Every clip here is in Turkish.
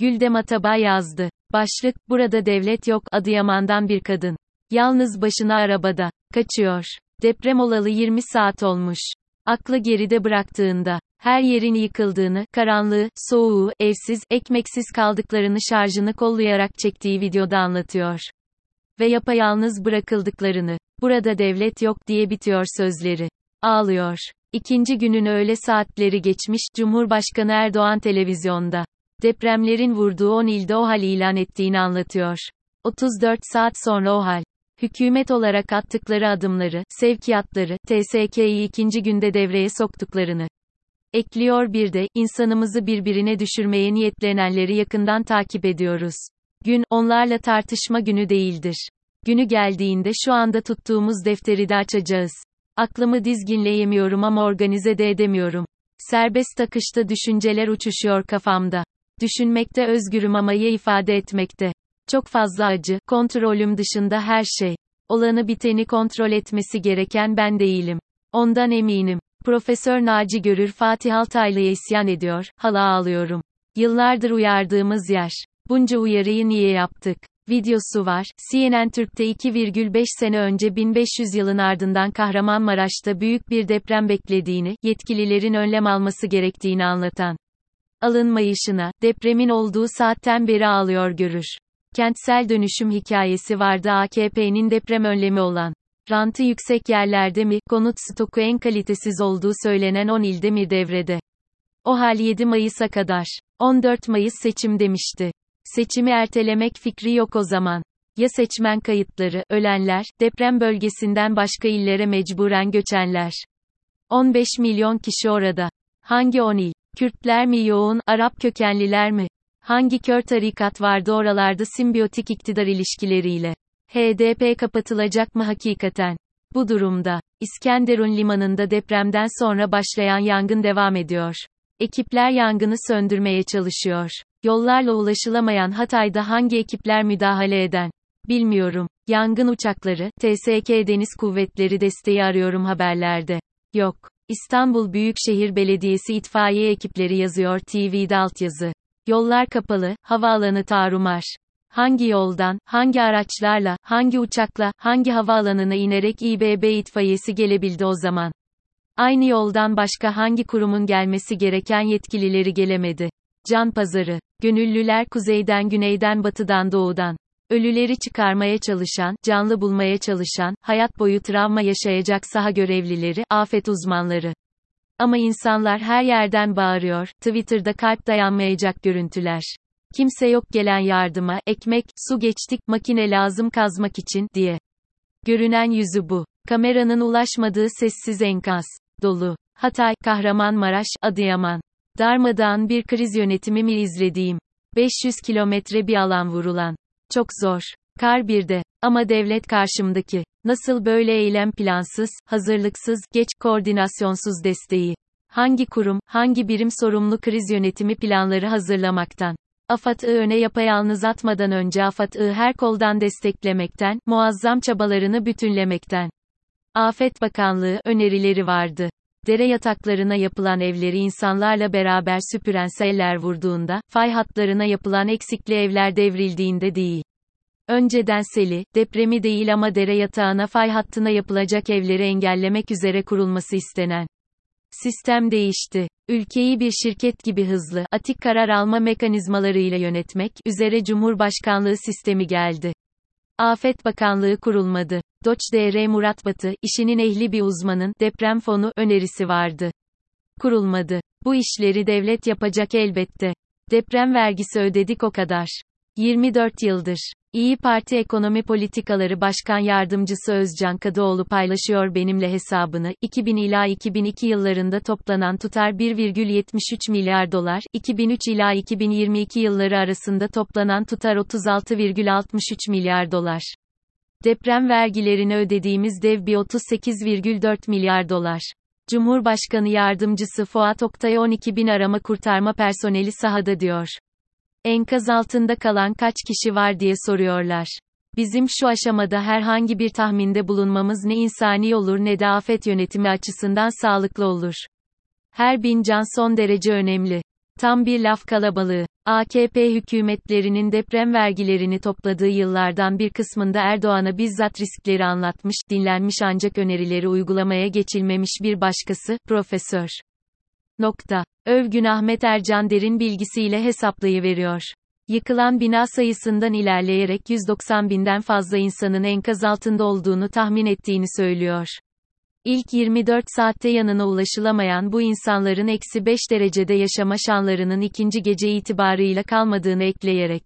Güldem Atabay yazdı. Başlık, burada devlet yok, Adıyaman'dan bir kadın. Yalnız başına arabada. Kaçıyor. Deprem olalı 20 saat olmuş. Aklı geride bıraktığında, her yerin yıkıldığını, karanlığı, soğuğu, evsiz, ekmeksiz kaldıklarını şarjını kollayarak çektiği videoda anlatıyor. Ve yapayalnız bırakıldıklarını, burada devlet yok diye bitiyor sözleri. Ağlıyor. İkinci günün öğle saatleri geçmiş, Cumhurbaşkanı Erdoğan televizyonda. Depremlerin vurduğu 10 ilde OHAL ilan ettiğini anlatıyor. 34 saat sonra OHAL. Hükümet olarak attıkları adımları, sevkiyatları, TSK'yi ikinci günde devreye soktuklarını. Ekliyor bir de, insanımızı birbirine düşürmeye niyetlenenleri yakından takip ediyoruz. Gün, onlarla tartışma günü değildir. Günü geldiğinde şu anda tuttuğumuz defteri de açacağız. Aklımı dizginleyemiyorum ama organize de edemiyorum. Serbest akışta düşünceler uçuşuyor kafamda. Düşünmekte özgürüm ama ya ifade etmekte. Çok fazla acı, kontrolüm dışında her şey. Olanı biteni kontrol etmesi gereken ben değilim. Ondan eminim. Profesör Naci Görür Fatih Altaylı'ya isyan ediyor, hala ağlıyorum. Yıllardır uyardığımız yer. Bunca uyarıyı niye yaptık? Videosu var. CNN Türk'te 2,5 sene önce 1500 yılın ardından Kahramanmaraş'ta büyük bir deprem beklediğini, yetkililerin önlem alması gerektiğini anlatan. Alınmayışına, depremin olduğu saatten beri ağlıyor görür. Kentsel dönüşüm hikayesi vardı AKP'nin deprem önlemi olan. Rantı yüksek yerlerde mi, konut stoku en kalitesiz olduğu söylenen 10 ilde mi devrede? O hal 7 Mayıs'a kadar. 14 Mayıs seçim demişti. Seçimi ertelemek fikri yok o zaman. Ya seçmen kayıtları, ölenler, deprem bölgesinden başka illere mecburen göçenler. 15 milyon kişi orada. Hangi 10 il? Kürtler mi yoğun, Arap kökenliler mi? Hangi kör tarikat vardı oralarda simbiyotik iktidar ilişkileriyle? HDP kapatılacak mı hakikaten? Bu durumda, İskenderun limanında depremden sonra başlayan yangın devam ediyor. Ekipler yangını söndürmeye çalışıyor. Yollarla ulaşılamayan Hatay'da hangi ekipler müdahale eden? Bilmiyorum. Yangın uçakları, TSK Deniz Kuvvetleri desteği arıyorum haberlerde. Yok. İstanbul Büyükşehir Belediyesi itfaiye ekipleri yazıyor TV'de altyazı. Yollar kapalı, havaalanı tarumar. Hangi yoldan, hangi araçlarla, hangi uçakla, hangi havaalanına inerek İBB itfaiyesi gelebildi o zaman? Aynı yoldan başka hangi kurumun gelmesi gereken yetkilileri gelemedi? Can pazarı. Gönüllüler kuzeyden güneyden batıdan doğudan. Ölüleri çıkarmaya çalışan, canlı bulmaya çalışan, hayat boyu travma yaşayacak saha görevlileri, afet uzmanları. Ama insanlar her yerden bağırıyor, Twitter'da kalp dayanmayacak görüntüler. Kimse yok gelen yardıma, ekmek, su geçtik, makine lazım kazmak için, diye. Görünen yüzü bu. Kameranın ulaşmadığı sessiz enkaz. Dolu. Hatay, Kahramanmaraş, Adıyaman. Darmadağın bir kriz yönetimi mi izlediğim? 500 kilometre bir alan vurulan. Çok zor. Kar bir de. Ama devlet karşımdaki. Nasıl böyle eylem plansız, hazırlıksız, geç koordinasyonsuz desteği? Hangi kurum, hangi birim sorumlu kriz yönetimi planları hazırlamaktan? AFAD'ı öne yapayalnız atmadan önce AFAD'ı her koldan desteklemekten, muazzam çabalarını bütünlemekten. Afet Bakanlığı önerileri vardı. Dere yataklarına yapılan evleri insanlarla beraber süpüren seller vurduğunda, fay hatlarına yapılan eksikli evler devrildiğinde değil. Önceden seli, depremi değil ama dere yatağına fay hattına yapılacak evleri engellemek üzere kurulması istenen. Sistem değişti. Ülkeyi bir şirket gibi hızlı, atik karar alma mekanizmalarıyla yönetmek üzere Cumhurbaşkanlığı sistemi geldi. Afet Bakanlığı kurulmadı. Doç DR Murat Batı, işinin ehli bir uzmanın, deprem fonu, önerisi vardı. Kurulmadı. Bu işleri devlet yapacak elbette. Deprem vergisi ödedik o kadar. 24 yıldır. İyi Parti Ekonomi Politikaları Başkan Yardımcısı Özcan Kadıoğlu paylaşıyor benimle hesabını. 2000 ila 2002 yıllarında toplanan tutar 1,73 milyar dolar, 2003 ila 2022 yılları arasında toplanan tutar 36,63 milyar dolar. Deprem vergilerini ödediğimiz dev bir 38,4 milyar dolar. Cumhurbaşkanı Yardımcısı Fuat Oktay 12 bin arama kurtarma personeli sahada diyor. Enkaz altında kalan kaç kişi var diye soruyorlar. Bizim şu aşamada herhangi bir tahminde bulunmamız ne insani olur ne de afet yönetimi açısından sağlıklı olur. Her bin can son derece önemli. Tam bir laf kalabalığı. AKP hükümetlerinin deprem vergilerini topladığı yıllardan bir kısmında Erdoğan'a bizzat riskleri anlatmış, dinlenmiş ancak önerileri uygulamaya geçilmemiş bir başkası, Profesör. Nokta. Övgün Ahmet Ercan derin bilgisiyle hesaplayıveriyor. Yıkılan bina sayısından ilerleyerek 190 binden fazla insanın enkaz altında olduğunu tahmin ettiğini söylüyor. İlk 24 saatte yanına ulaşılamayan bu insanların eksi 5 derecede yaşama şanlarının ikinci gece itibarıyla kalmadığını ekleyerek.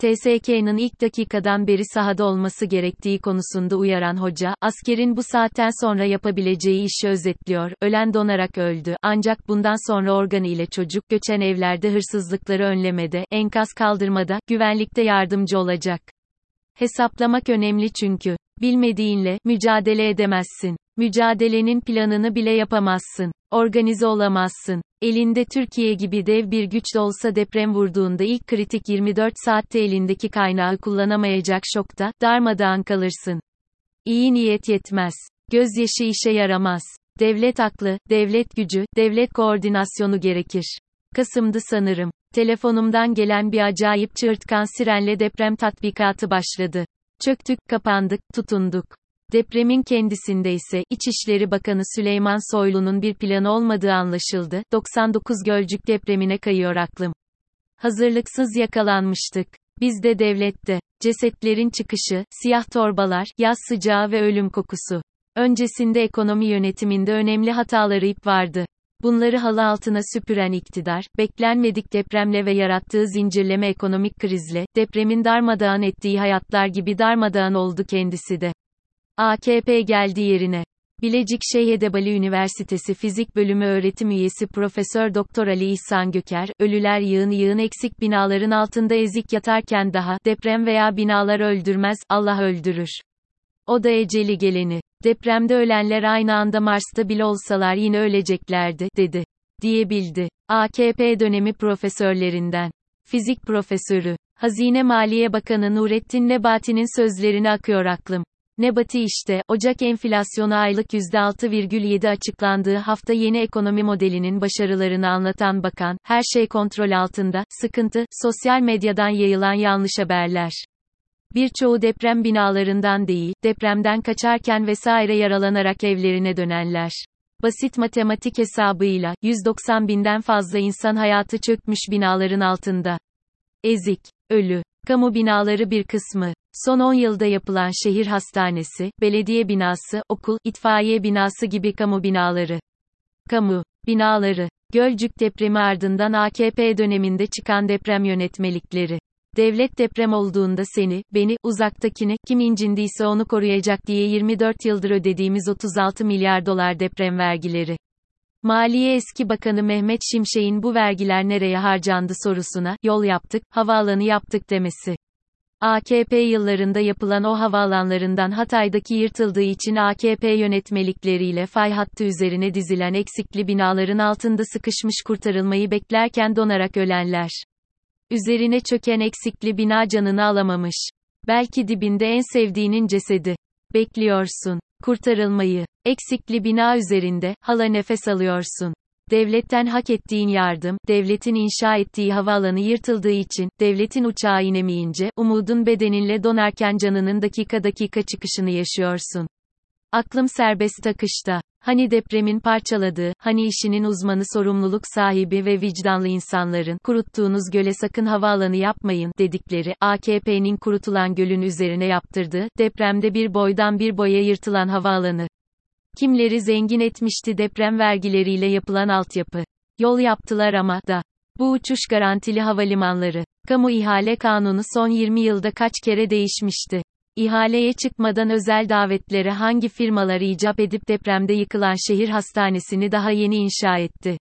TSK'nın ilk dakikadan beri sahada olması gerektiği konusunda uyaran hoca, askerin bu saatten sonra yapabileceği işi özetliyor, ölen donarak öldü, ancak bundan sonra organı ile çocuk, göçen evlerde hırsızlıkları önlemede, enkaz kaldırmada, güvenlikte yardımcı olacak. Hesaplamak önemli çünkü, bilmediğinle, mücadele edemezsin. Mücadelenin planını bile yapamazsın. Organize olamazsın. Elinde Türkiye gibi dev bir güç de olsa deprem vurduğunda ilk kritik 24 saatte elindeki kaynağı kullanamayacak şokta, darmadağın kalırsın. İyi niyet yetmez. Gözyaşı işe yaramaz. Devlet aklı, devlet gücü, devlet koordinasyonu gerekir. Kasım'dı sanırım. Telefonumdan gelen bir acayip çığırtkan sirenle deprem tatbikatı başladı. Çöktük, kapandık, tutunduk. Depremin kendisinde ise, İçişleri Bakanı Süleyman Soylu'nun bir planı olmadığı anlaşıldı. 99 Gölcük depremine kayıyor aklım. Hazırlıksız yakalanmıştık. Biz de devlette. Cesetlerin çıkışı, siyah torbalar, yaz sıcağı ve ölüm kokusu. Öncesinde ekonomi yönetiminde önemli hataları ip vardı. Bunları halı altına süpüren iktidar, beklenmedik depremle ve yarattığı zincirleme ekonomik krizle, depremin darmadağın ettiği hayatlar gibi darmadağın oldu kendisi de. AKP geldi yerine. Bilecik Şeyh Edebali Üniversitesi Fizik Bölümü öğretim üyesi Profesör Doktor Ali İhsan Göker, ölüler yığın yığın eksik binaların altında ezik yatarken daha, deprem veya binalar öldürmez, Allah öldürür. O da eceli geleni. Depremde ölenler aynı anda Mars'ta bile olsalar yine öleceklerdi, dedi. Diyebildi. AKP dönemi profesörlerinden. Fizik profesörü. Hazine Maliye Bakanı Nurettin Nebati'nin sözlerini akıyor aklım. Nebati işte, Ocak enflasyonu aylık %6,7 açıklandığı hafta yeni ekonomi modelinin başarılarını anlatan bakan, her şey kontrol altında, sıkıntı, sosyal medyadan yayılan yanlış haberler. Birçoğu deprem binalarından değil, depremden kaçarken vesaire yaralanarak evlerine dönenler. Basit matematik hesabıyla, 190 binden fazla insan hayatı çökmüş binaların altında. Ezik, ölü, kamu binaları bir kısmı. Son 10 yılda yapılan şehir hastanesi, belediye binası, okul, itfaiye binası gibi kamu binaları. Kamu binaları. Gölcük depremi ardından AKP döneminde çıkan deprem yönetmelikleri. Devlet deprem olduğunda seni, beni, uzaktakini, kim incindiyse onu koruyacak diye 24 yıldır ödediğimiz 36 milyar dolar deprem vergileri. Maliye eski bakanı Mehmet Şimşek'in bu vergiler nereye harcandı sorusuna, yol yaptık, havaalanı yaptık demesi. AKP yıllarında yapılan o havaalanlarından Hatay'daki yırtıldığı için AKP yönetmelikleriyle fay hattı üzerine dizilen eksikli binaların altında sıkışmış kurtarılmayı beklerken donarak ölenler. Üzerine çöken eksikli bina canını alamamış. Belki dibinde en sevdiğinin cesedi. Bekliyorsun. Kurtarılmayı. Eksikli bina üzerinde, hala nefes alıyorsun. Devletten hak ettiğin yardım, devletin inşa ettiği havaalanı yırtıldığı için, devletin uçağı inemeyince, umudun bedeninle donarken canının dakika dakika çıkışını yaşıyorsun. Aklım serbest akışta. Hani depremin parçaladığı, hani işinin uzmanı sorumluluk sahibi ve vicdanlı insanların, kuruttuğunuz göle sakın havaalanı yapmayın, dedikleri, AKP'nin kurutulan gölün üzerine yaptırdığı, depremde bir boydan bir boya yırtılan havaalanı. Kimleri zengin etmişti deprem vergileriyle yapılan altyapı. Yol yaptılar ama, da. Bu uçuş garantili havalimanları. Kamu ihale kanunu son 20 yılda kaç kere değişmişti. İhaleye çıkmadan özel davetlere hangi firmalar icap edip depremde yıkılan şehir hastanesini daha yeni inşa etti.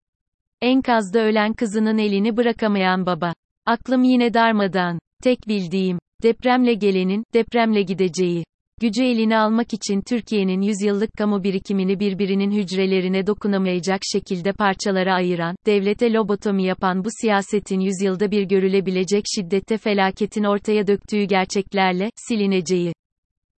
Enkazda ölen kızının elini bırakamayan baba. Aklım yine darmadan. Tek bildiğim, depremle gelenin, depremle gideceği. Gücü eline almak için Türkiye'nin yüzyıllık kamu birikimini birbirinin hücrelerine dokunamayacak şekilde parçalara ayıran, devlete lobotomi yapan bu siyasetin yüzyılda bir görülebilecek şiddette felaketin ortaya döktüğü gerçeklerle, silineceği.